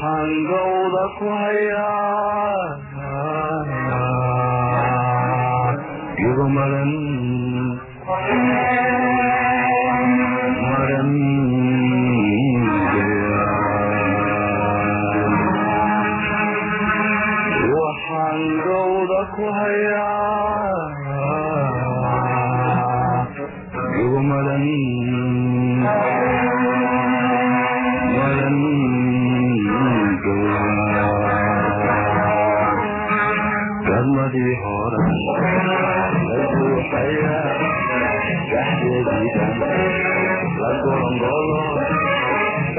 You.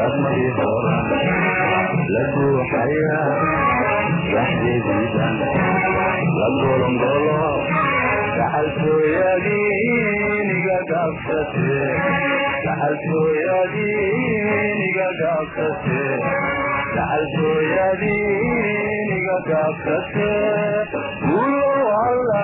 dhaqmay hooran la buuxaya waxdeediidan la golongolo gacaltooyadiiniga dhaafsate gacaltooyadiiniga dhaafsate gacaltooyadiiniga dhaafsate ulo alla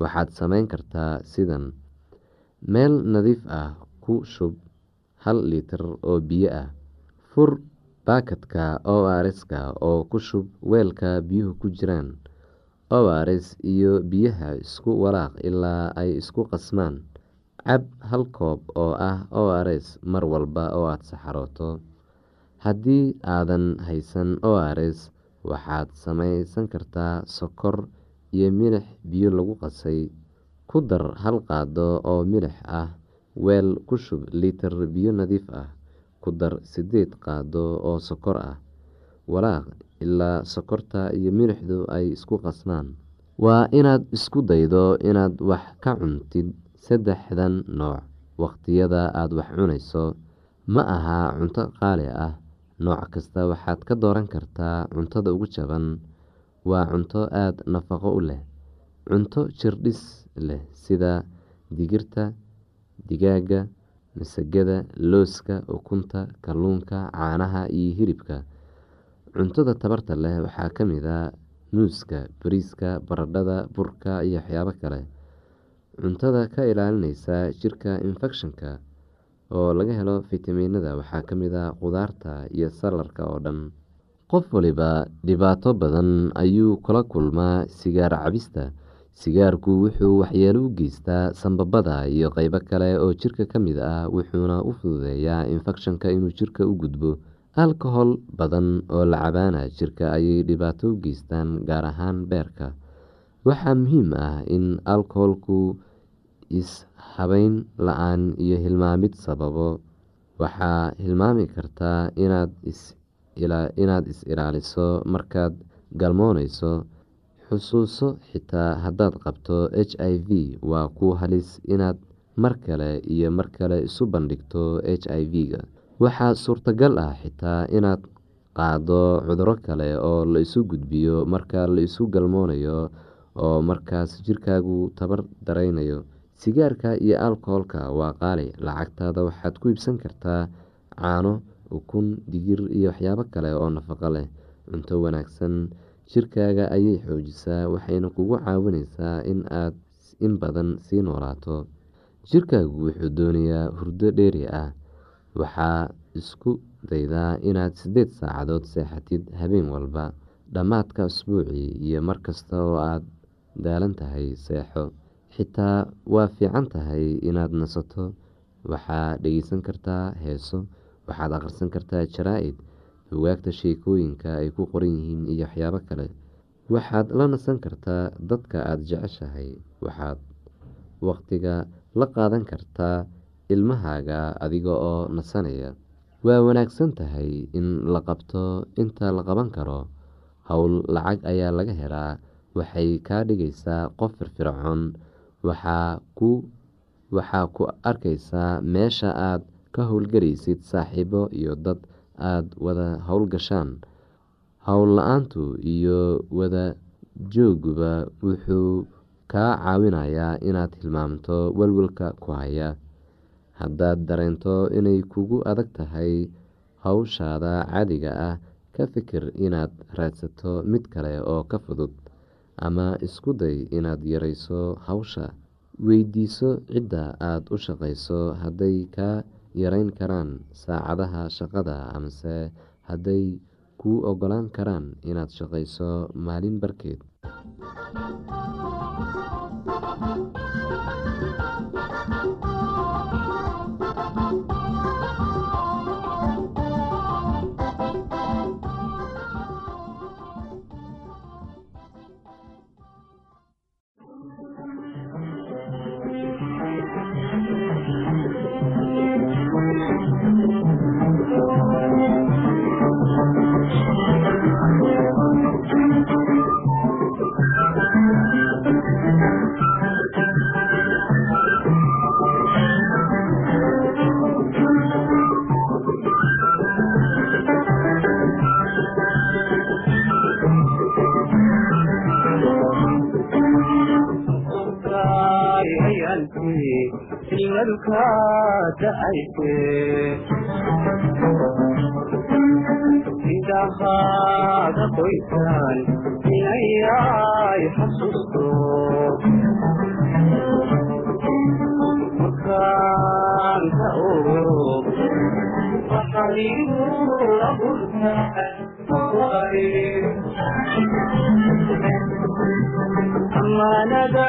waxaad samayn kartaa sidan meel nadiif ah ku shub hal litir oo biyo ah. Fur baakadka o rska oo ku shub weelka biyuhu ku jiraan. O rs iyo biyaha isku walaaq ilaa ay isku qasmaan. Cab hal koob oo ah o rs mar walba oo aada saxarooto. Haddii aadan haysan o rs waxaad samaysan kartaa sokor iyo milix biyo lagu qasay. Ku dar hal qaado oo milix ah weel ku shub litir biyo nadiif ah. Ku dar sideed qaado oo sokor ah. Walaaq ilaa sokorta iyo milixdu ay isku qasmaan waa inaad isku daydo inaad wax ka cuntid saddexdan nooc waqtiyada aada wax cunayso. Ma aha cunto qaali ah nooc kasta waxaad ka dooran kartaa cuntada ugu jaban waa cunto aada nafaqo u leh. Cunto jirdhis leh sida digirta digaaga masagada looska ukunta kalluunka caanaha iyo hilibka. Cuntada tabarta leh waxaa ka mid a muuska bariiska baradhada burka iyo waxyaabo kale. Cuntada ka ilaalineysa jirka infekshanka oo laga helo fitamiinada waxaa ka mid a qudaarta iyo salarka oo dhan qof waliba dhibaato badan ayuu kula kulmaa sigaar cabista. Sigaarku wuxuu waxyeelo u geystaa sambabada iyo qeybo kale oo jirka ka mid ah wuxuuna u fududeeyaa infekshanka inuu jirka u gudbo. Alkohol badan oo la cabaana jirka ayay dhibaato u geystaan gaar ahaan beerka. Waxaa muhiim ah in alkoholku is-habeyn la'aan iyo hilmaamid sababo. Waxaa hilmaami kartaa inaad is-ilaaliso markaad galmooneyso xusuuso xitaa haddaad qabto h i v waa ku halis inaad mar kale iyo mar kale isu bandhigto h i v-ga. Waxaa suurtagal ah xitaa inaad qaado cuduro kale oo la isu gudbiyo marka la isu galmoonayo oo markaas jirkaagu tabar dareynayo sigaarka iyo alkoholka waa qaali lacagtaada waxaad ku iibsan kartaa caano ukun digir iyo waxyaabo kale oo nafaqo leh. Cunto wanaagsan jirkaaga ayay xoojisaa waxayna kugu caawineysaa in aad in badan sii noolaato. Jirkaagu wuxuu doonayaa hurdo dheeri ah. Waxaa isku daydaa inaad sideed saacadood seexatid habeen walba dhammaadka usbuucii iyo mar kasta oo aad daalan tahay seexo. Xitaa waa fiican tahay inaad nasato. Waxaa dhegeysan kartaa heeso waxaad akhrisan kartaa jaraa-id bugaagta sheekooyinka ay ku qoran yihiin iyo waxyaabo kale. Waxaad la nasan kartaa dadka aada jeceshahay. Waxaad waqtiga la qaadan kartaa ilmahaaga adiga oo nasanaya. Waa wanaagsan tahay in la qabto inta la qaban karo. Howl lacag ayaa laga helaa. Waxay kaa dhigaysaa qof firfircoon. Waxaa ku arkaysaa meesha aad ka howlgalaysid saaxiibo iyo dad aada wada howlgashaan howl la'aantu iyo wada jooguba wuxuu kaa caawinayaa inaad hilmaamto walwalka ku haya. Haddaad dareento inay kugu adag tahay howshaada caadiga ah ka fikir inaad raadsato mid kale oo ka fudud ama isku day inaad yareyso hawsha. Weydiiso cidda aada u shaqeyso hadday kaa yareyn karaan saacadaha shaqada amase hadday kuu ogolaan karaan inaad shaqeyso maalin barkeed indhahaaga qoysaan inayay xasuusto markaan ka ogo waxaligu amaanada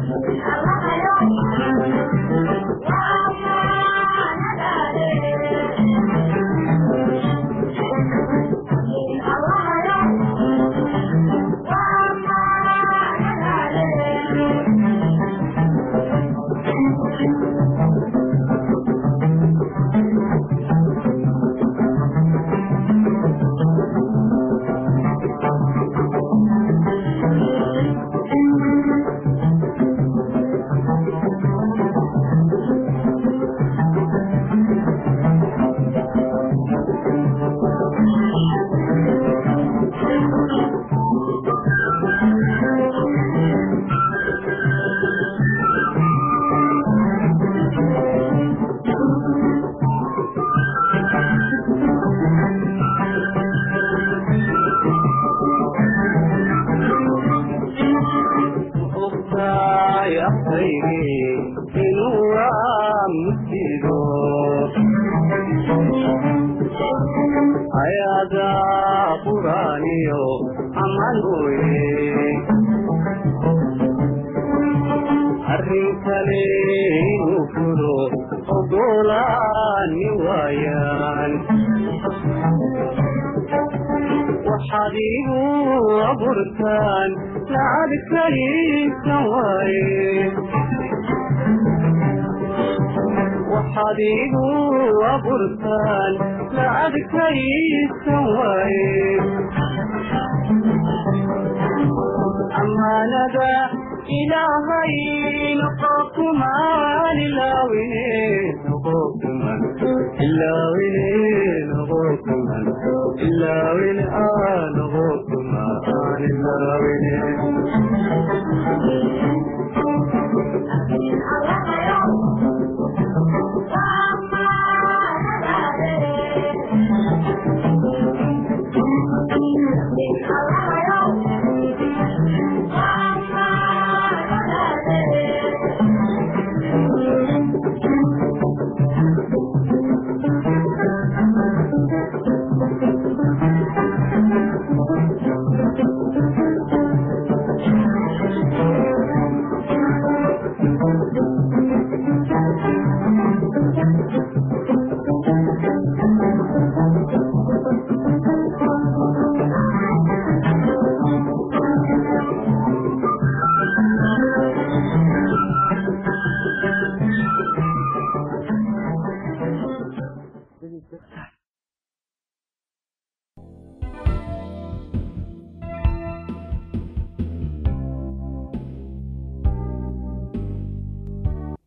ilaawine noqokuman ilaawine noqokuman ilaawine aa noqokumaan ilaawine ayada quraaniyo aman weye arrin kale inuu fulo ogolaani waayaan waxaad igu abuurtaan lacag kaliisan waaye waxaad igu abuurtaan lacag kaliisan waaye amaanada ilaahay noqokumaan ilaawine noqokuman ilaawine noqokuman ilaawine aa noqokumaan ilaawine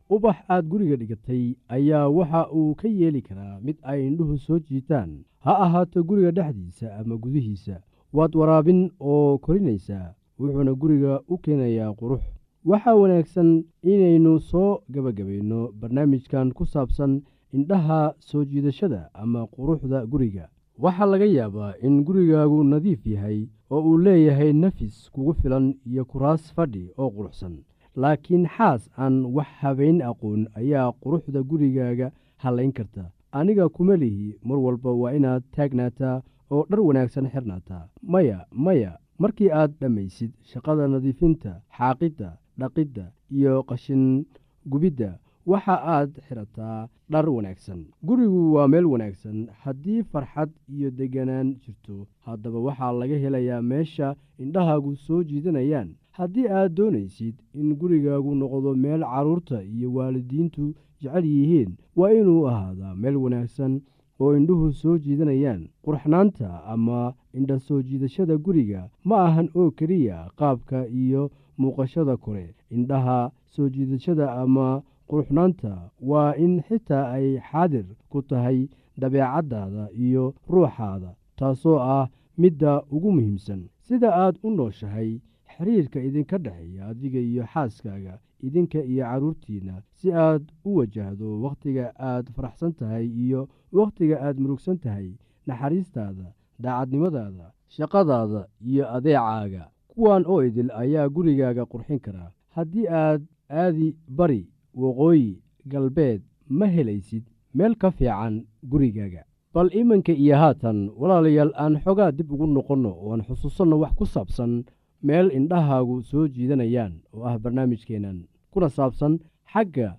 ubax aad guriga dhigatay ayaa waxa uu ka yeeli karaa mid ay indhuhu soo jiitaan. Ha ahaato guriga dhexdiisa ama gudihiisa. Waad waraabin oo korinaysaa wuxuuna guriga u keenayaa qurux. Waxaa wanaagsan inaynu soo gebagabayno barnaamijkan ku saabsan indhaha soo jiidashada ama quruxda guriga. Waxaa laga yaabaa in gurigaagu nadiif yahay oo uu leeyahay nafis kugu filan iyo kuraas fadhi oo quruxsan. Laakiin xaas aan wax habayn aqoon ayaa quruxda gurigaaga hallayn karta. Aniga kuma lihi mar walba waa inaad taagnaataa oo dhar wanaagsan xirnaataa. Maya maya markii aad dhammaysid shaqada nadiifinta xaaqidda dhaqidda iyo qashin gubidda waxa aad xidhataa dhar wanaagsan. Gurigu waa meel wanaagsan. Haddii farxad iyo deganaan jirto haddaba waxaa laga helayaa meesha indhahaagu soo jiidanayaan. Haddii aad doonaysid in gurigaagu noqdo meel carruurta iyo waalidiintu jecel yihiin waa inuu ahaadaa meel wanaagsan oo indhuhu soo jiidanayaan. Qurxnaanta ama indha soo jiidashada guriga ma ahan oo keliya qaabka iyo muuqashada kore. Indhaha soo jiidashada ama quruxnaanta waa in xitaa ay xaadir ku tahay dabeecaddaada iyo ruuxaada taasoo ah midda ugu muhiimsan. Sida aad u nooshahay xiriirka idinka dhexeeya adiga iyo xaaskaaga idinka iyo carruurtiinna si aad u wajahdo wakhtiga aad faraxsan tahay iyo wakhtiga aad murugsan tahay naxariistaada daacadnimadaada shaqadaada iyo adeecaaga. Kuwan oo idil ayaa gurigaaga qurxin karaa haddii aad aadi bari waqooyi galbeed ma helaysid meel ka fiican gurigaaga. Bal iminka iyo haatan walaalayaal aan xogaa dib ugu noqonno oo aan xusuusanno wax ku saabsan meel indhahaagu soo jiidanayaan oo ah barnaamijkeennan kuna saabsan xagga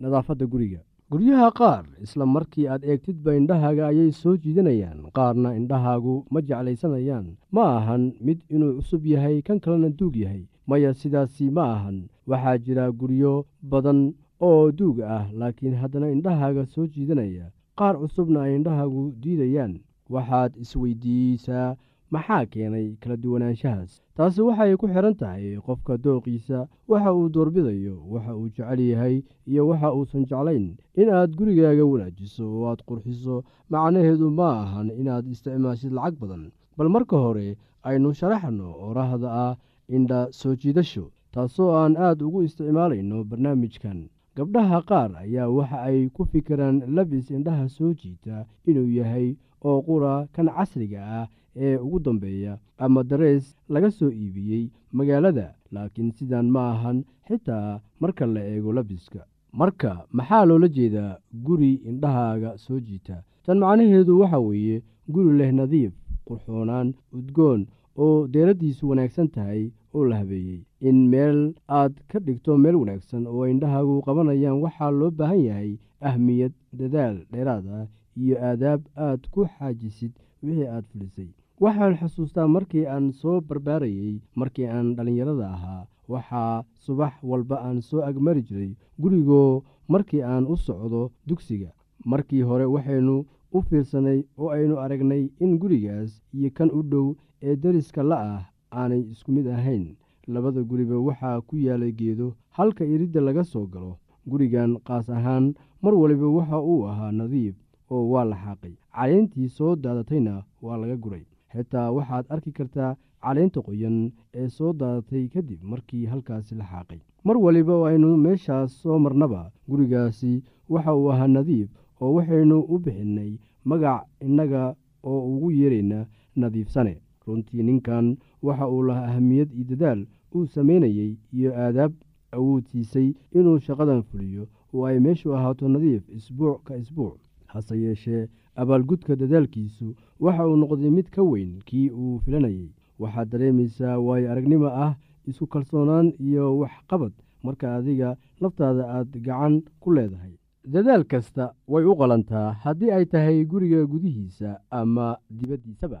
nadaafadda guriga. Guryaha qaar isla markii aad eegtidba indhahaaga ayay soo jiidanayaan qaarna indhahaagu ma jeclaysanayaan. Ma ahan mid inuu cusub yahay kan kalena duug yahay. Maya sidaasi ma ahan waxaa jira guryo badan oo duug ah laakiin haddana indhahaaga soo jiidanaya qaar cusubna ay indhahaagu diidayaan. Waxaad isweydiisaa maxaa keenay kala duwanaanshahaas? Taasi waxay ku xidhan tahay qofka dooqiisa waxa uu doorbidayo waxa uu jecel yahay iyo waxa uusan jeclayn. Inaad gurigaaga wanaajiso oo aad qurxiso macnaheedu ma ahan inaad isticmaashid lacag badan. Bal marka hore aynu sharaxno orahda ah indha soo jiidasho taasoo aan aad ugu isticmaalayno barnaamijkan gabdhaha qaar ayaa waxa ay ku fikiraan labis indhaha soo jiita inuu yahay oo qura kan casriga ah ee ugu dambeeya ama darees laga soo iibiyey magaalada. Laakiin sidan ma ahan xitaa marka la eego labiska. Marka maxaa loola jeedaa guri indhahaaga soo jiita? Tan macnaheedu waxa weeye guri leh nadiif qurxoonaan udgoon oo deeraddiisu wanaagsan tahay oo la habeeyey in meel aad ka dhigto meel wanaagsan oo indhahaagu qabanayaan waxaa loo baahan yahay ahmiyad dadaal dheeraad ah iyo aadaab aad ku xaajisid wixii aad fulisay. Waxaan xusuustaa markii aan soo barbaarayey markii aan dhallinyarada ahaa waxaa subax walba aan soo agmari jiray gurigoo markii aan u socdo dugsiga. Markii hore waxaynu u fiirsanay oo aynu aragnay in gurigaas iyo kan u dhow ee deriska la ah aanay isku mid ahayn. Labada guriba waxaa ku yaalay geedo halka iridda laga soo galo. Gurigan qaas ahaan mar waliba waxa uu ahaa nadiif oo waa la xaaqay. Caleyntii soo daadatayna waa laga guray xitaa waxaad arki kartaa caleynta qoyan ee soo daadatay kadib markii halkaasi la xaaqay. Mar waliba aynu meeshaas soo marnaba. Gurigaasi waxa uu ahaa nadiif oo waxaynu u bixinnay magac innaga oo ugu yeerayna nadiifsane runtii ninkan waxa uu lahaa ahamiyad iyo dadaal uu samaynayey iyo aadaab awood siisay inuu shaqadan fuliyo oo ay meeshu ahaato nadiif isbuuc ka isbuuc. Hase yeeshee abaalgudka dadaalkiisu waxa uu noqday mid ka weyn kii uu filanayey waxaad dareemaysaa waayo aragnimo ah isku kalsoonaan iyo waxqabad marka adiga laftaada aad gacan ku leedahay. Dadaal kasta way u qalantaa haddii ay tahay guriga gudihiisa ama dibaddiisaba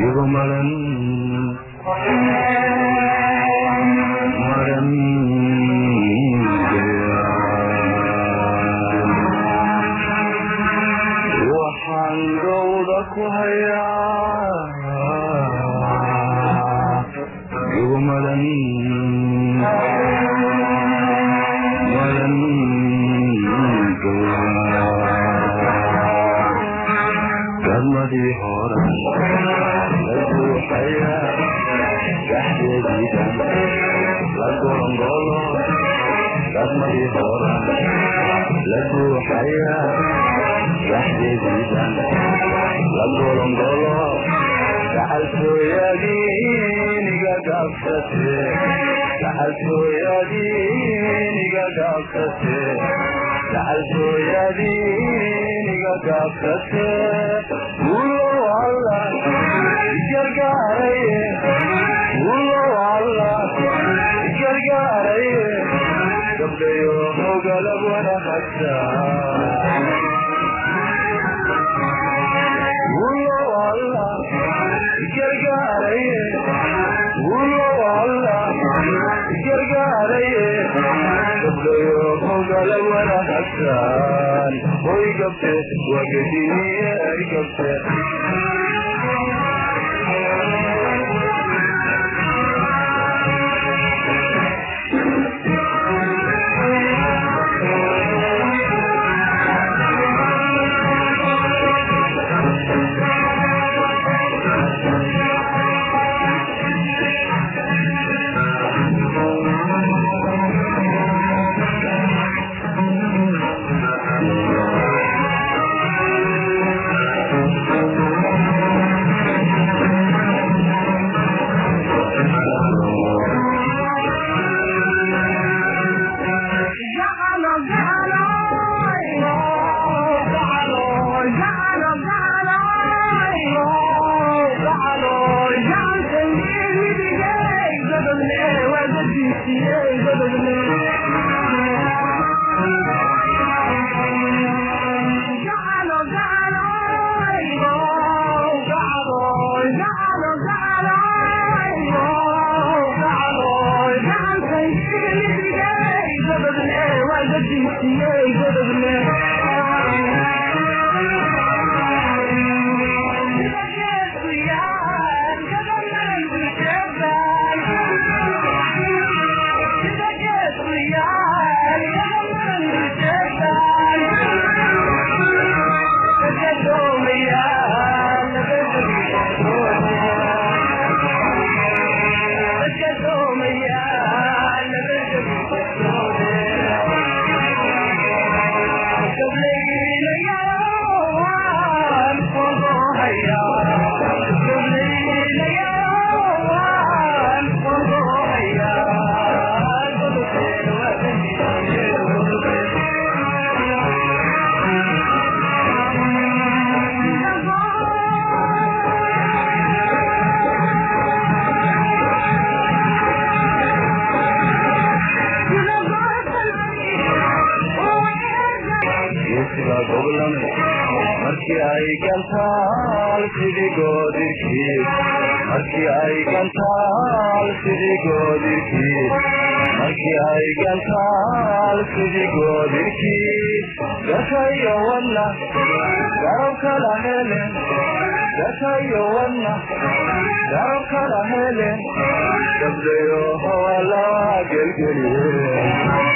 igu alla gargaaraye hoy gabte waa gediniye ay geesiga goblame markii ay gantaal sidii goodirkii markii ay gantaal sidii goodirkii markii ay gantaal sidii goodirkii dakayo wadna garab kala helen dakayo wadna garab kala helen gabdayo howala gelgeliye